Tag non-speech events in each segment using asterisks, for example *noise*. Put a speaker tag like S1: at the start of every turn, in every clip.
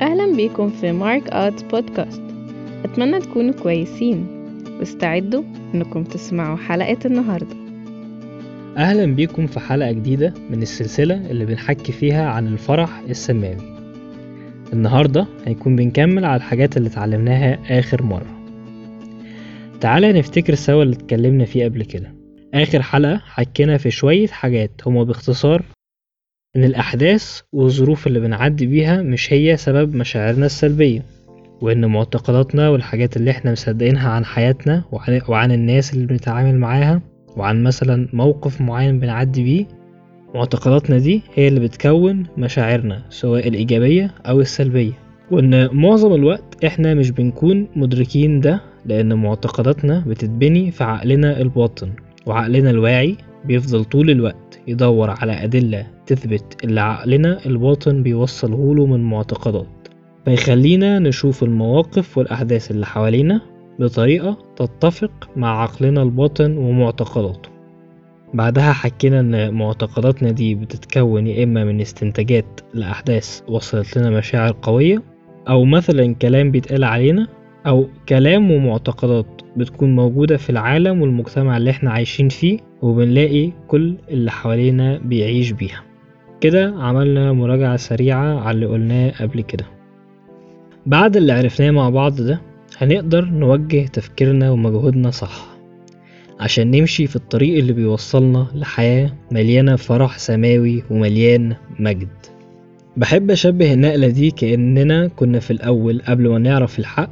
S1: أهلا بيكم في مارك آرتس بودكاست. أتمنى تكونوا كويسين. واستعدوا إنكم تسمعوا حلقة النهاردة.
S2: أهلا بيكم في حلقة جديدة من السلسلة اللي بنحكي فيها عن الفرح السماوي. النهاردة هيكون بنكمل على الحاجات اللي اتعلمناها آخر مرة. تعالى نفتكر سوا اللي اتكلمنا فيه قبل كده. آخر حلقة حكينا في شوية حاجات. هما باختصار إن الأحداث والظروف اللي بنعدي بيها مش هي سبب مشاعرنا السلبية وإن معتقداتنا والحاجات اللي إحنا مصدقينها عن حياتنا وعن, وعن الناس اللي بنتعامل معاها وعن مثلا موقف معين بنعدي بيه معتقداتنا دي هي اللي بتكون مشاعرنا سواء الإيجابية أو السلبية. وإن معظم الوقت إحنا مش بنكون مدركين ده لأن معتقداتنا بتتبني في عقلنا الباطن وعقلنا الواعي بيفضل طول الوقت يدور على أدلة تثبت اللي عقلنا الباطن بيوصله من معتقدات فيخلينا نشوف المواقف والأحداث اللي حوالينا بطريقة تتفق مع عقلنا الباطن ومعتقداته. بعدها حكينا إن معتقداتنا دي بتتكون يا إما من استنتاجات لأحداث وصلت لنا مشاعر قوية أو مثلا كلام بيتقال علينا أو كلام ومعتقدات بتكون موجودة في العالم والمجتمع اللي إحنا عايشين فيه وبنلاقي كل اللي حوالينا بيعيش بيها. كده عملنا مراجعة سريعة على اللي قلناه قبل كده. بعد اللي عرفناه مع بعض ده هنقدر نوجه تفكيرنا ومجهودنا صح عشان نمشي في الطريق اللي بيوصلنا لحياة مليانة فرح سماوي ومليان مجد. بحب أشبه النقلة دي كأننا كنا في الأول قبل ما نعرف الحق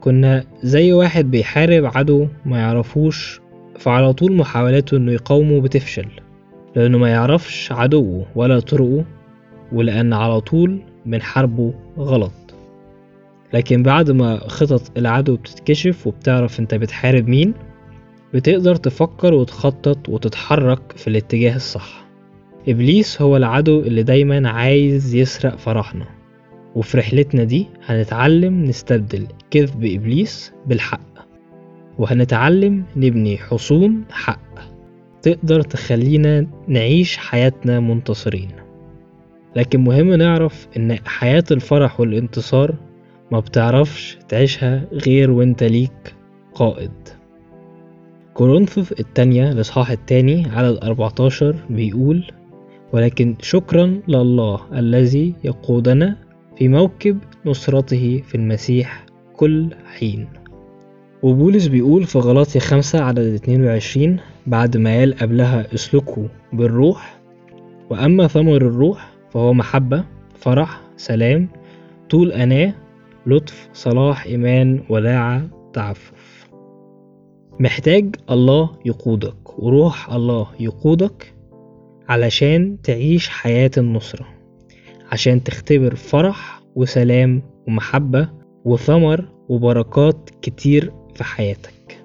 S2: كنا زي واحد بيحارب عدو ما يعرفوش فعلى طول محاولاته إنه يقاومه بتفشل. لأنه ما يعرفش عدوه ولا طرقه ولأن على طول بنحاربه غلط. لكن بعد ما خطط العدو بتتكشف وبتعرف أنت بتحارب مين بتقدر تفكر وتخطط وتتحرك في الاتجاه الصح. إبليس هو العدو اللي دايما عايز يسرق فرحنا. وفي رحلتنا دي هنتعلم نستبدل كذب إبليس بالحق. وهنتعلم نبني حصون حق. تقدر تخلينا نعيش حياتنا منتصرين. لكن مهم نعرف إن حياة الفرح والانتصار ما بتعرفش تعيشها غير وإنت ليك قائد. كورنثوس التانية الإصحاح التاني عدد 14 بيقول ولكن شكرا لله الذي يقودنا في موكب نصرته في المسيح كل حين. وبولس بيقول في غلاطي خمسة عدد 22 بعد ما قال قبلها اسلكوا بالروح وأما ثمر الروح فهو محبة فرح سلام طول أناة لطف صلاح إيمان وداعة تعفف. محتاج الله يقودك وروح الله يقودك علشان تعيش حياة النصرة عشان تختبر فرح وسلام ومحبة وثمر وبركات كتير في حياتك.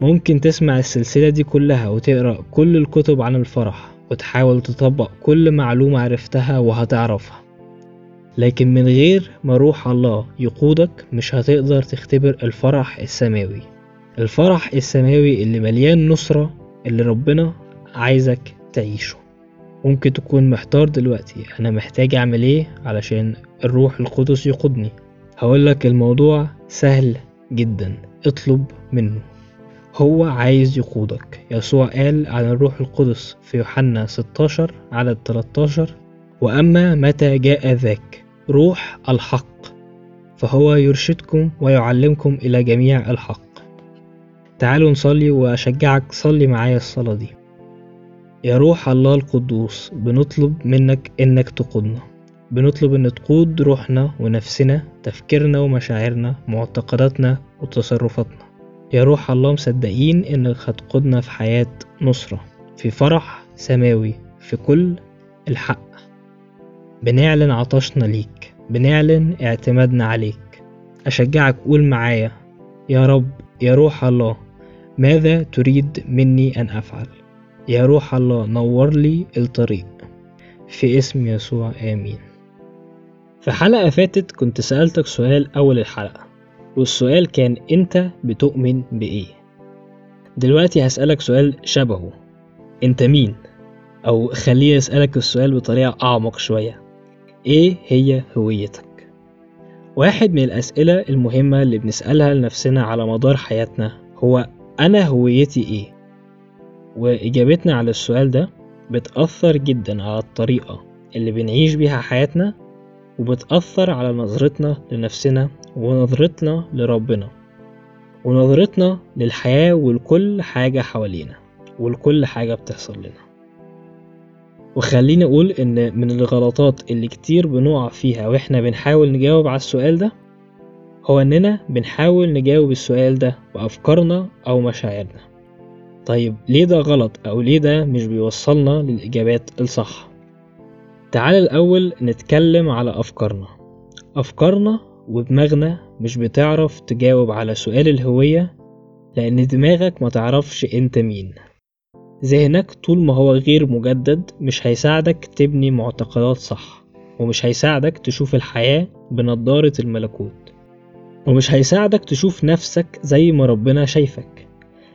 S2: ممكن تسمع السلسلة دي كلها وتقرأ كل الكتب عن الفرح وتحاول تطبق كل معلومة عرفتها وهتعرفها. لكن من غير ما روح الله يقودك مش هتقدر تختبر الفرح السماوي. الفرح السماوي اللي مليان نصرة اللي ربنا عايزك تعيشه. ممكن تكون محتار دلوقتي أنا محتاج أعمل إيه علشان الروح القدس يقودني؟ هقولك الموضوع سهل جدا. اطلب منه. هو عايز يقودك. يسوع قال عن الروح القدس في يوحنا 16 عدد 13 وأما متى جاء ذاك؟ روح الحق. فهو يرشدكم ويعلمكم إلى جميع الحق. تعالوا نصلي وأشجعك صلي معايا الصلاة دي. يا روح الله القدوس بنطلب منك إنك تقودنا. بنطلب إن تقود روحنا ونفسنا تفكيرنا ومشاعرنا معتقداتنا وتصرفاتنا. يا روح الله مصدقين إنك هتقودنا في حياة نصرة في فرح سماوي في كل الحق. بنعلن عطشنا ليك بنعلن اعتمادنا عليك. أشجعك قول معايا يا رب يا روح الله ماذا تريد مني أن أفعل؟ يا روح الله نور لي الطريق. في اسم يسوع آمين. في حلقة فاتت كنت سألتك سؤال أول الحلقة والسؤال كان أنت بتؤمن بإيه؟ دلوقتي هسألك سؤال شبهه أنت مين؟ أو خليني أسألك السؤال بطريقة أعمق شوية إيه هي هويتك؟ واحد من الأسئلة المهمة اللي بنسألها لنفسنا على مدار حياتنا هو أنا هويتي إيه؟ وإجابتنا على السؤال ده بتأثر جدا على الطريقة اللي بنعيش بيها حياتنا وبتأثر على نظرتنا لنفسنا ونظرتنا لربنا ونظرتنا للحياة ولكل حاجة حوالينا ولكل حاجة بتحصل لنا. وخليني أقول إن من الغلطات اللي كتير بنقع فيها وإحنا بنحاول نجاوب على السؤال ده هو إننا بنحاول نجاوب السؤال ده بأفكارنا أو مشاعرنا. طيب ليه ده غلط أو ليه ده مش بيوصلنا للإجابات الصح؟ تعال الأول نتكلم على أفكارنا. أفكارنا ودماغنا مش بتعرف تجاوب على سؤال الهوية لأن دماغك ما تعرفش أنت مين. ذهنك طول ما هو غير مجدد مش هيساعدك تبني معتقدات صح ومش هيساعدك تشوف الحياة بنضارة الملكوت. ومش هيساعدك تشوف نفسك زي ما ربنا شايفك.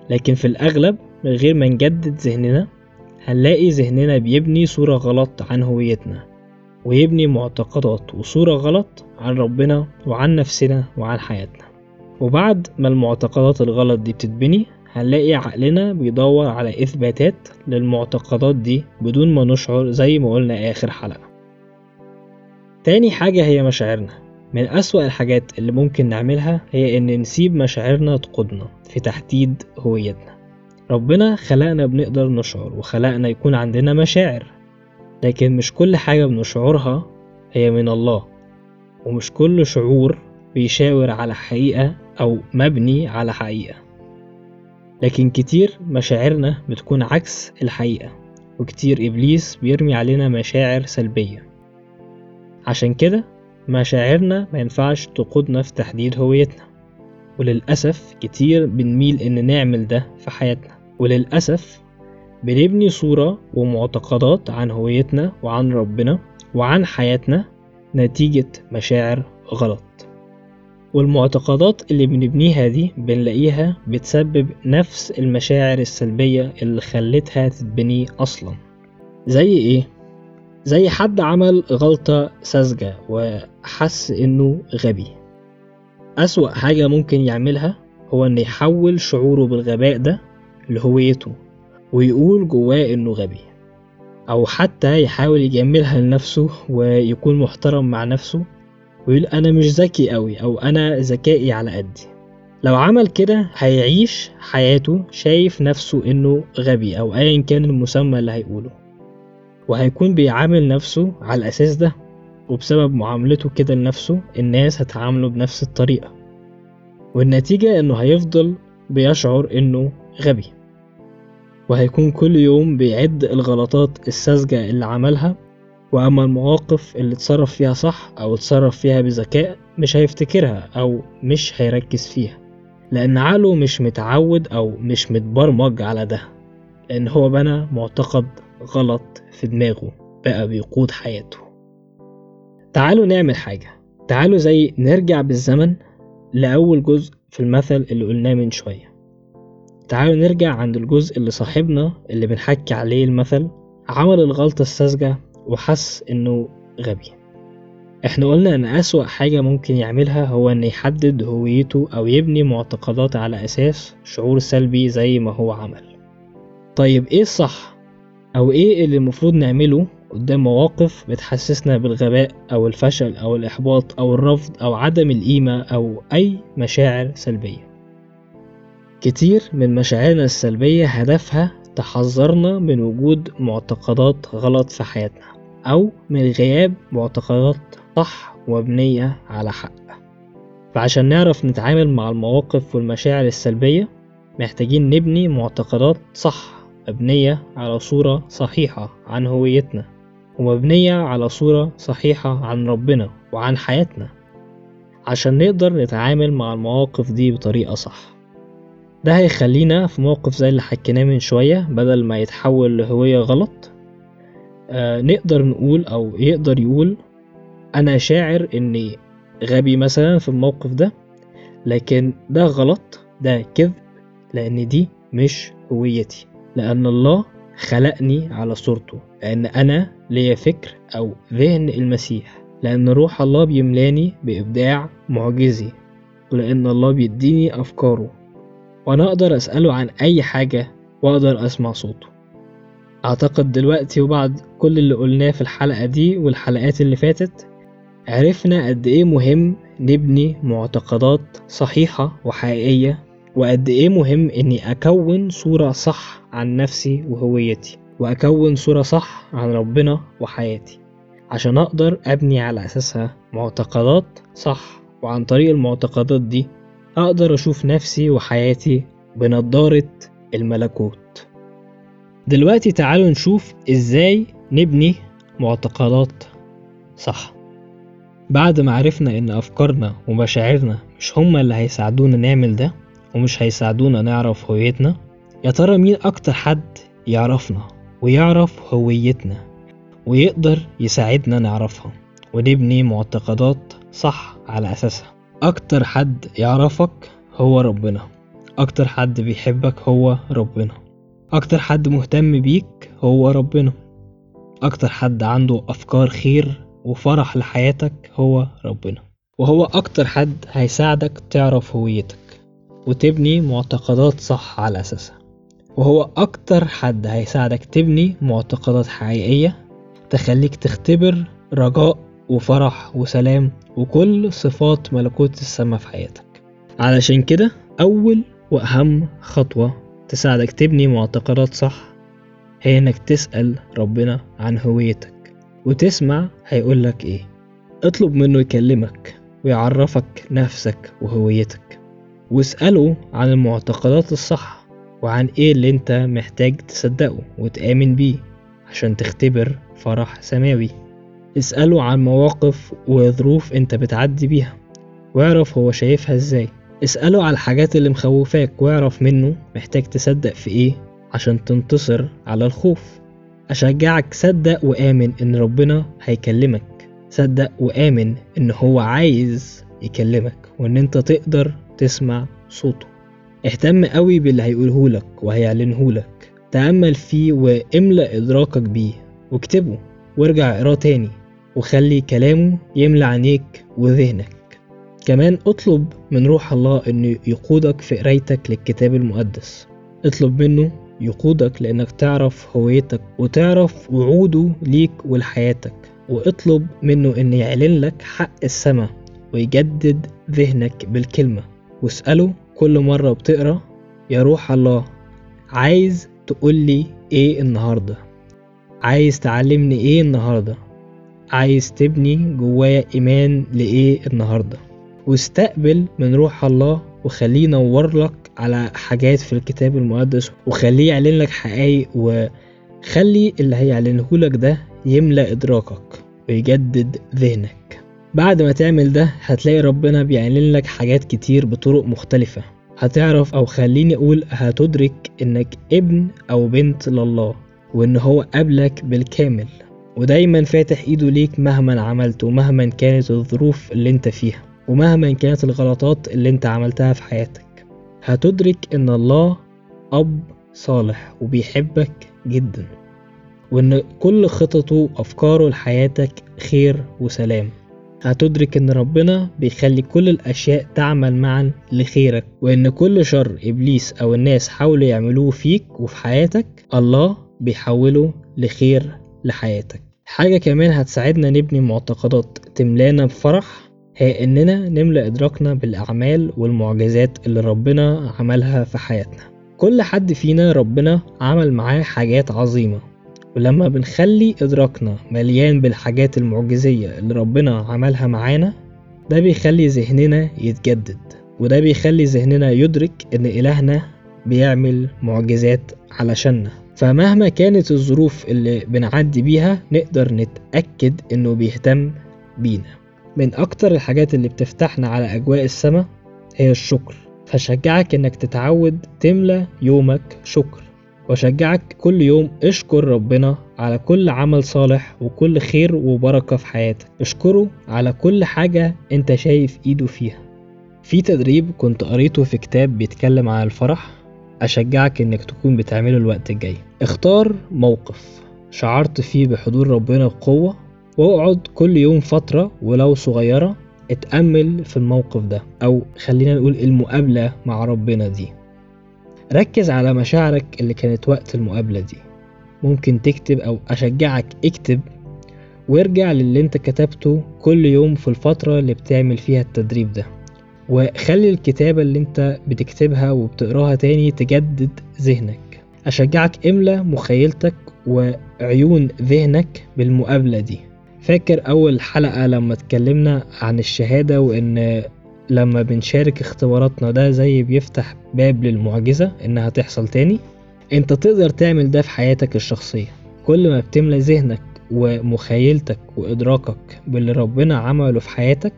S2: لكن في الأغلب من غير ما نجدد ذهننا هنلاقي ذهننا بيبني صورة غلط عن هويتنا ويبني معتقدات وصورة غلط عن ربنا وعن نفسنا وعن حياتنا. وبعد ما المعتقدات الغلط دي بتتبني هنلاقي عقلنا بيدور على إثباتات للمعتقدات دي بدون ما نشعر زي ما قلنا آخر حلقة. تاني حاجة هي مشاعرنا. من أسوأ الحاجات اللي ممكن نعملها هي إن نسيب مشاعرنا تقودنا في تحديد هويتنا. ربنا خلقنا بنقدر نشعر وخلقنا يكون عندنا مشاعر. لكن مش كل حاجة بنشعرها هي من الله ومش كل شعور بيشاور على حقيقة أو مبني على حقيقة. لكن كتير مشاعرنا بتكون عكس الحقيقة وكتير إبليس بيرمي علينا مشاعر سلبية. عشان كده مشاعرنا ما ينفعش تقودنا في تحديد هويتنا وللأسف كتير بنميل إن نعمل ده في حياتنا. وللأسف بنبني صورة ومعتقدات عن هويتنا وعن ربنا وعن حياتنا نتيجة مشاعر غلط. والمعتقدات اللي بنبنيها دي بنلاقيها بتسبب نفس المشاعر السلبية اللي خلتها تتبني أصلا. زي إيه؟ زي حد عمل غلطة ساذجة وحس إنه غبي. أسوأ حاجة ممكن يعملها هو إنه يحول شعوره بالغباء ده لهويته ويقول جواه إنه غبي أو حتى يحاول يجملها لنفسه ويكون محترم مع نفسه ويقول أنا مش ذكي أوي أو أنا ذكائي على قدي. لو عمل كده هيعيش حياته شايف نفسه إنه غبي أو أيا كان المسمى اللي هيقوله. وهيكون بيعامل نفسه على الأساس ده وبسبب معاملته كده لنفسه الناس هتعامله بنفس الطريقة. والنتيجة إنه هيفضل بيشعر إنه غبي. وهيكون كل يوم بيعد الغلطات الساذجة اللي عملها وأما المواقف اللي اتصرف فيها صح أو اتصرف فيها بذكاء مش هيفتكرها أو مش هيركز فيها لأن عقله مش متعود أو مش متبرمج على ده لأن هو بنى معتقد غلط في دماغه بقى بيقود حياته. تعالوا نعمل حاجة. تعالوا زي نرجع بالزمن لأول جزء في المثل اللي قلناه من شوية. تعالوا نرجع عند الجزء اللي صاحبنا اللي بنحكي عليه المثل. عمل الغلطة الساذجة وحس إنه غبي. إحنا قلنا إن أسوأ حاجة ممكن يعملها هو إن يحدد هويته أو يبني معتقدات على أساس شعور سلبي زي ما هو عمل. طيب إيه الصح؟ أو إيه اللي المفروض نعمله قدام مواقف بتحسسنا بالغباء أو الفشل أو الإحباط أو الرفض أو عدم القيمة أو أي مشاعر سلبية؟ كتير من مشاعرنا السلبية هدفها تحذرنا من وجود معتقدات غلط في حياتنا أو من غياب معتقدات صح ومبنية على حق. فعشان نعرف نتعامل مع المواقف والمشاعر السلبية محتاجين نبني معتقدات صح مبنية على صورة صحيحة عن هويتنا ومبنية على صورة صحيحة عن ربنا وعن حياتنا. عشان نقدر نتعامل مع المواقف دي بطريقة صح. ده هيخلينا في موقف زي اللي حكيناه من شوية بدل ما يتحول لهوية غلط آه نقدر نقول أو يقدر يقول أنا شاعر إني غبي مثلا في الموقف ده لكن ده غلط ده كذب لأن دي مش هويتي لأن الله خلقني على صورته لأن أنا ليا فكر أو ذهن المسيح لأن روح الله بيملاني بإبداع معجزي ولأن الله بيديني أفكاره. وأنا أقدر أسأله عن أي حاجة وأقدر أسمع صوته. أعتقد دلوقتي وبعد كل اللي قلناه في الحلقة دي والحلقات اللي فاتت عرفنا قد إيه مهم نبني معتقدات صحيحة وحقيقية وقد إيه مهم إني أكون صورة صح عن نفسي وهويتي وأكون صورة صح عن ربنا وحياتي عشان أقدر أبني على أساسها معتقدات صح وعن طريق المعتقدات دي أقدر أشوف نفسي وحياتي بنضارة الملكوت. دلوقتي تعالوا نشوف إزاي نبني معتقدات صح. بعد ما عرفنا إن أفكارنا ومشاعرنا مش هما اللي هيساعدونا نعمل ده ومش هيساعدونا نعرف هويتنا يا ترى مين أكتر حد يعرفنا ويعرف هويتنا ويقدر يساعدنا نعرفها ونبني معتقدات صح على أساسها؟ أكتر حد يعرفك هو ربنا. أكتر حد بيحبك هو ربنا. أكتر حد مهتم بيك هو ربنا. أكتر حد عنده أفكار خير وفرح لحياتك هو ربنا. وهو أكتر حد هيساعدك تعرف هويتك وتبني معتقدات صح على أساسها. وهو أكتر حد هيساعدك تبني معتقدات حقيقية تخليك تختبر رجاء وفرح وسلام وكل صفات ملكوت السماء في حياتك. علشان كده أول وأهم خطوة تساعدك تبني معتقدات صح هي إنك تسأل ربنا عن هويتك وتسمع هيقولك إيه. اطلب منه يكلمك ويعرفك نفسك وهويتك واسأله عن المعتقدات الصح وعن إيه اللي أنت محتاج تصدقه وتآمن بيه عشان تختبر فرح سماوي. اسأله عن مواقف وظروف انت بتعدي بيها واعرف هو شايفها إزاي. اسأله على الحاجات اللي مخوفاك واعرف منه محتاج تصدق في إيه عشان تنتصر على الخوف. أشجعك صدق وآمن إن ربنا هيكلمك. صدق وآمن إن هو عايز يكلمك وإن أنت تقدر تسمع صوته. اهتم قوي باللي هيقولهولك وهيعلنهولك تأمل فيه واملأ إدراكك بيه. واكتبه. وارجع اقراه تاني. وخلي كلامه يملى عينيك وذهنك. كمان اطلب من روح الله إنه يقودك في قرايتك للكتاب المقدس. اطلب منه يقودك لإنك تعرف هويتك وتعرف وعوده ليك ولحياتك. واطلب منه ان يعلن لك حق السماء ويجدد ذهنك بالكلمة. واسأله كل مرة بتقرأ يا روح الله عايز تقولي إيه النهارده؟ عايز تعلمني إيه النهاردة؟ عايز تبني جوايا إيمان لإيه النهاردة؟ واستقبل من روح الله وخليه ينور لك على حاجات في الكتاب المقدس وخليه يعلن لك حقايق وخلي اللي هيعلنهولك ده يملأ إدراكك ويجدد ذهنك. بعد ما تعمل ده هتلاقي ربنا بيعلن لك حاجات كتير بطرق مختلفة. هتعرف أو خليني أقول هتدرك إنك ابن أو بنت لله وإن هو قابلك بالكامل. ودايما فاتح إيده ليك مهما عملت ومهما كانت الظروف اللي أنت فيها ومهما كانت الغلطات اللي أنت عملتها في حياتك. هتدرك إن الله أب صالح وبيحبك جدا. وإن كل خططه وأفكاره لحياتك خير وسلام. هتدرك إن ربنا بيخلي كل الأشياء تعمل معا لخيرك. وإن كل شر إبليس أو الناس حاولوا يعملوه فيك وفي حياتك الله بيحوله لخير لحياتك. حاجة كمان هتساعدنا نبني معتقدات تملانا بفرح هي إننا نملأ إدراكنا بالأعمال والمعجزات اللي ربنا عملها في حياتنا. كل حد فينا ربنا عمل معاه حاجات عظيمة ولما بنخلي إدراكنا مليان بالحاجات المعجزية اللي ربنا عملها معانا ده بيخلي ذهننا يتجدد وده بيخلي ذهننا يدرك إن إلهنا بيعمل معجزات علشاننا. فمهما كانت الظروف اللي بنعدي بيها نقدر نتأكد إنه بيهتم بينا. من أكتر الحاجات اللي بتفتحنا على أجواء السماء هي الشكر. فشجعك إنك تتعود تملى يومك شكر. وشجعك كل يوم اشكر ربنا على كل عمل صالح وكل خير وبركة في حياتك. اشكره على كل حاجة أنت شايف إيده فيها. في تدريب كنت قريته في كتاب بيتكلم عن الفرح. أشجعك إنك تكون بتعمله الوقت الجاي. اختار موقف شعرت فيه بحضور ربنا بقوة واقعد كل يوم فترة ولو صغيرة اتأمل في الموقف ده أو خلينا نقول المقابلة مع ربنا دي. ركز على مشاعرك اللي كانت وقت المقابلة دي. ممكن تكتب أو أشجعك اكتب وارجع للي أنت كتبته كل يوم في الفترة اللي بتعمل فيها التدريب ده. وخلي الكتابة اللي انت بتكتبها وبتقراها تاني تجدد ذهنك. أشجعك املى مخيلتك وعيون ذهنك بالمقابلة دي. فاكر أول حلقة لما اتكلمنا عن الشهادة وإن لما بنشارك اختباراتنا ده زي بيفتح باب للمعجزة إنها تحصل تاني؟ أنت تقدر تعمل ده في حياتك الشخصية. كل ما بتملى ذهنك ومخيلتك وإدراكك باللي ربنا عمله في حياتك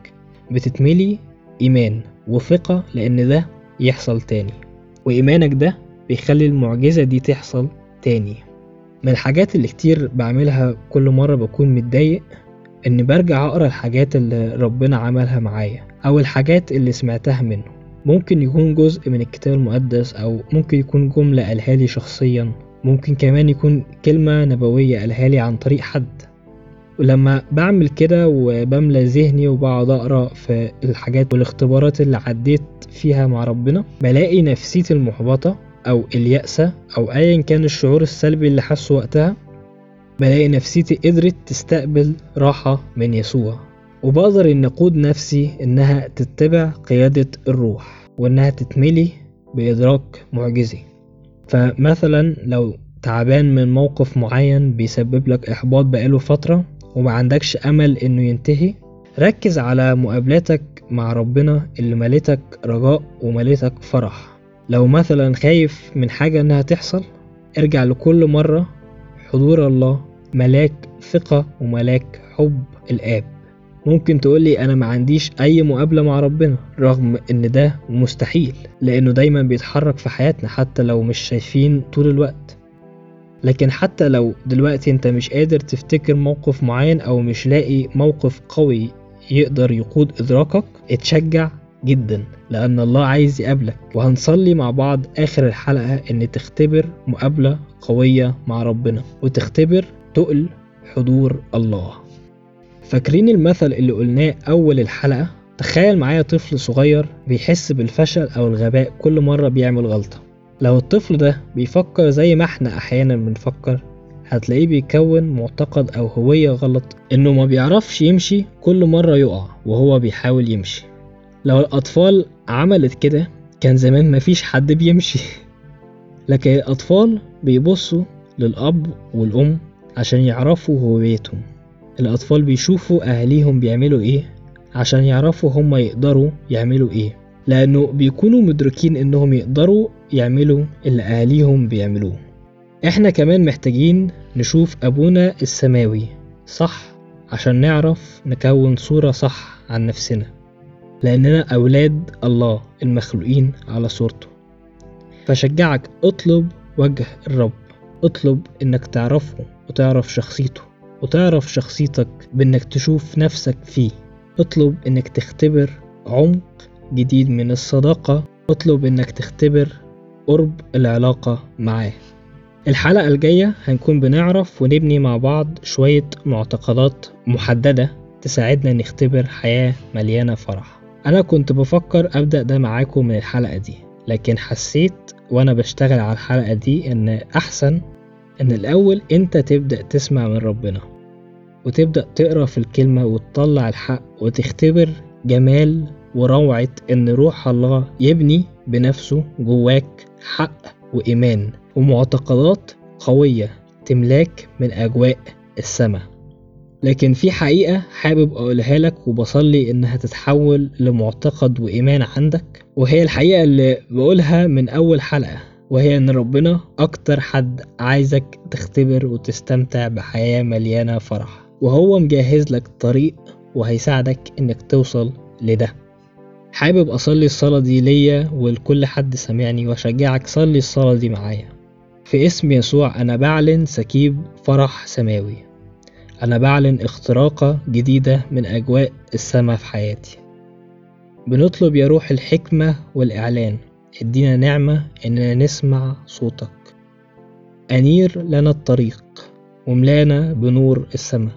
S2: بتتملي إيمان وثقة لأن ده يحصل تاني. وإيمانك ده بيخلي المعجزة دي تحصل تاني. من الحاجات اللي كتير بعملها كل مرة بكون متضايق إني برجع أقرأ الحاجات اللي ربنا عملها معايا أو الحاجات اللي سمعتها منه. ممكن يكون جزء من الكتاب المقدس أو ممكن يكون جملة قالها لي شخصيا. ممكن كمان يكون كلمة نبوية قالها لي عن طريق حد. ولما بعمل كده وبملى ذهني وبقعد أقرأ في الحاجات والاختبارات اللي عديت فيها مع ربنا بلاقي نفسيتي المحبطة أو اليأسة أو أيا كان الشعور السلبي اللي حاسه وقتها بلاقي نفسيتي قدرت تستقبل راحة من يسوع. وبقدر إن أقود نفسي إنها تتبع قيادة الروح وإنها تتملي بإدراك معجزي. فمثلا لو تعبان من موقف معين بيسبب لك إحباط بقاله فترة وما عندكش أمل إنه ينتهي ركز على مقابلاتك مع ربنا اللي مليتك رجاء ومليتك فرح. لو مثلا خايف من حاجة إنها تحصل ارجع لكل مرة حضور الله ملاك ثقة وملاك حب الآب. ممكن تقولي أنا ما عنديش أي مقابلة مع ربنا رغم إن ده مستحيل لأنه دايما بيتحرك في حياتنا حتى لو مش شايفين طول الوقت. لكن حتى لو دلوقتي انت مش قادر تفتكر موقف معين أو مش لاقي موقف قوي يقدر يقود إدراكك اتشجع جدا لأن الله عايز يقابلك. وهنصلي مع بعض آخر الحلقة إن تختبر مقابلة قوية مع ربنا وتختبر تقل حضور الله. فاكرين المثل اللي قلناه أول الحلقة؟ تخيل معايا طفل صغير بيحس بالفشل أو الغباء كل مرة بيعمل غلطة. لو الطفل ده بيفكر زي ما إحنا أحيانا بنفكر هتلاقيه بيكون معتقد أو هوية غلط إنه ما بيعرفش يمشي كل مرة يقع وهو بيحاول يمشي. لو الأطفال عملت كده كان زمان مفيش حد بيمشي. *laughs* لكن الأطفال بيبصوا للأب والأم عشان يعرفوا هويتهم. الأطفال بيشوفوا أهاليهم بيعملوا إيه عشان يعرفوا هما يقدروا يعملوا إيه. لأنه بيكونوا مدركين إنهم يقدروا يعملوا اللي أهاليهم بيعملوه. إحنا كمان محتاجين نشوف أبونا السماوي صح عشان نعرف نكون صورة صح عن نفسنا. لأننا أولاد الله المخلوقين على صورته. فشجعك اطلب وجه الرب. اطلب إنك تعرفه وتعرف شخصيته وتعرف شخصيتك بإنك تشوف نفسك فيه. اطلب إنك تختبر عمق جديد من الصداقة اطلب إنك تختبر قرب العلاقة معاه. الحلقة الجاية هنكون بنعرف ونبني مع بعض شوية معتقدات محددة تساعدنا نختبر حياة مليانة فرح. أنا كنت بفكر أبدأ ده معاكم من الحلقة دي لكن حسيت وأنا بشتغل على الحلقة دي إن أحسن إن الأول أنت تبدأ تسمع من ربنا وتبدأ تقرأ في الكلمة وتطلع الحق وتختبر جمال وروعة إن روح الله يبني بنفسه جواك حق وإيمان ومعتقدات قوية تملاك من أجواء السماء. لكن في حقيقة حابب أقولها لك وبصلي إنها تتحول لمعتقد وإيمان عندك. وهي الحقيقة اللي بقولها من أول حلقة وهي إن ربنا أكتر حد عايزك تختبر وتستمتع بحياة مليانة فرح وهو مجهز لك طريق وهيساعدك إنك توصل لده. حابب أصلي الصلاة دي ليا ولكل حد سامعني وأشجعك صلي الصلاة دي معايا. في اسم يسوع أنا بعلن سكيب فرح سماوي. أنا بعلن اختراقة جديدة من أجواء السماء في حياتي. بنطلب يا روح الحكمة والإعلان. ادينا نعمة إننا نسمع صوتك. أنير لنا الطريق وملانا بنور السماء.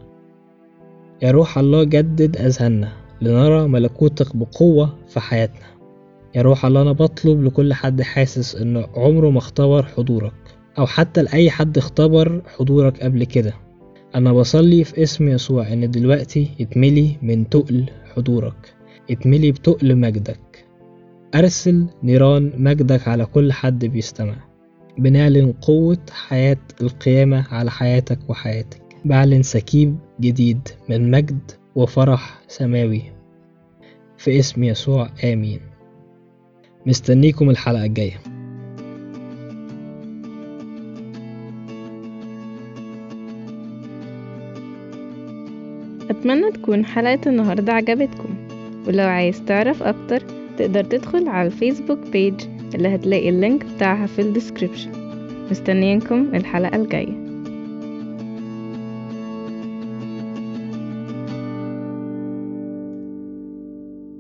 S2: يا روح الله جدد أذهاننا. لنرى ملكوتك بقوة في حياتنا. يا روح الله أنا بطلب لكل حد حاسس إنه عمره ما اختبر حضورك أو حتى لأي حد اختبر حضورك قبل كده. أنا بصلي في اسم يسوع إن دلوقتي يتملي من تقل حضورك يتملي بتقل مجدك. أرسل نيران مجدك على كل حد بيستمع. بنعلن قوة حياة القيامة على حياتك وحياتك. بعلن سكيب جديد من مجد وفرح سماوي. في اسم يسوع آمين. مستنيكم الحلقة الجاية.
S1: أتمنى تكون حلقة النهاردة عجبتكم. ولو عايز تعرف أكتر تقدر تدخل على الفيسبوك page اللي هتلاقي ال link بتاعها في ال description. مستنيينكم الحلقة الجاية.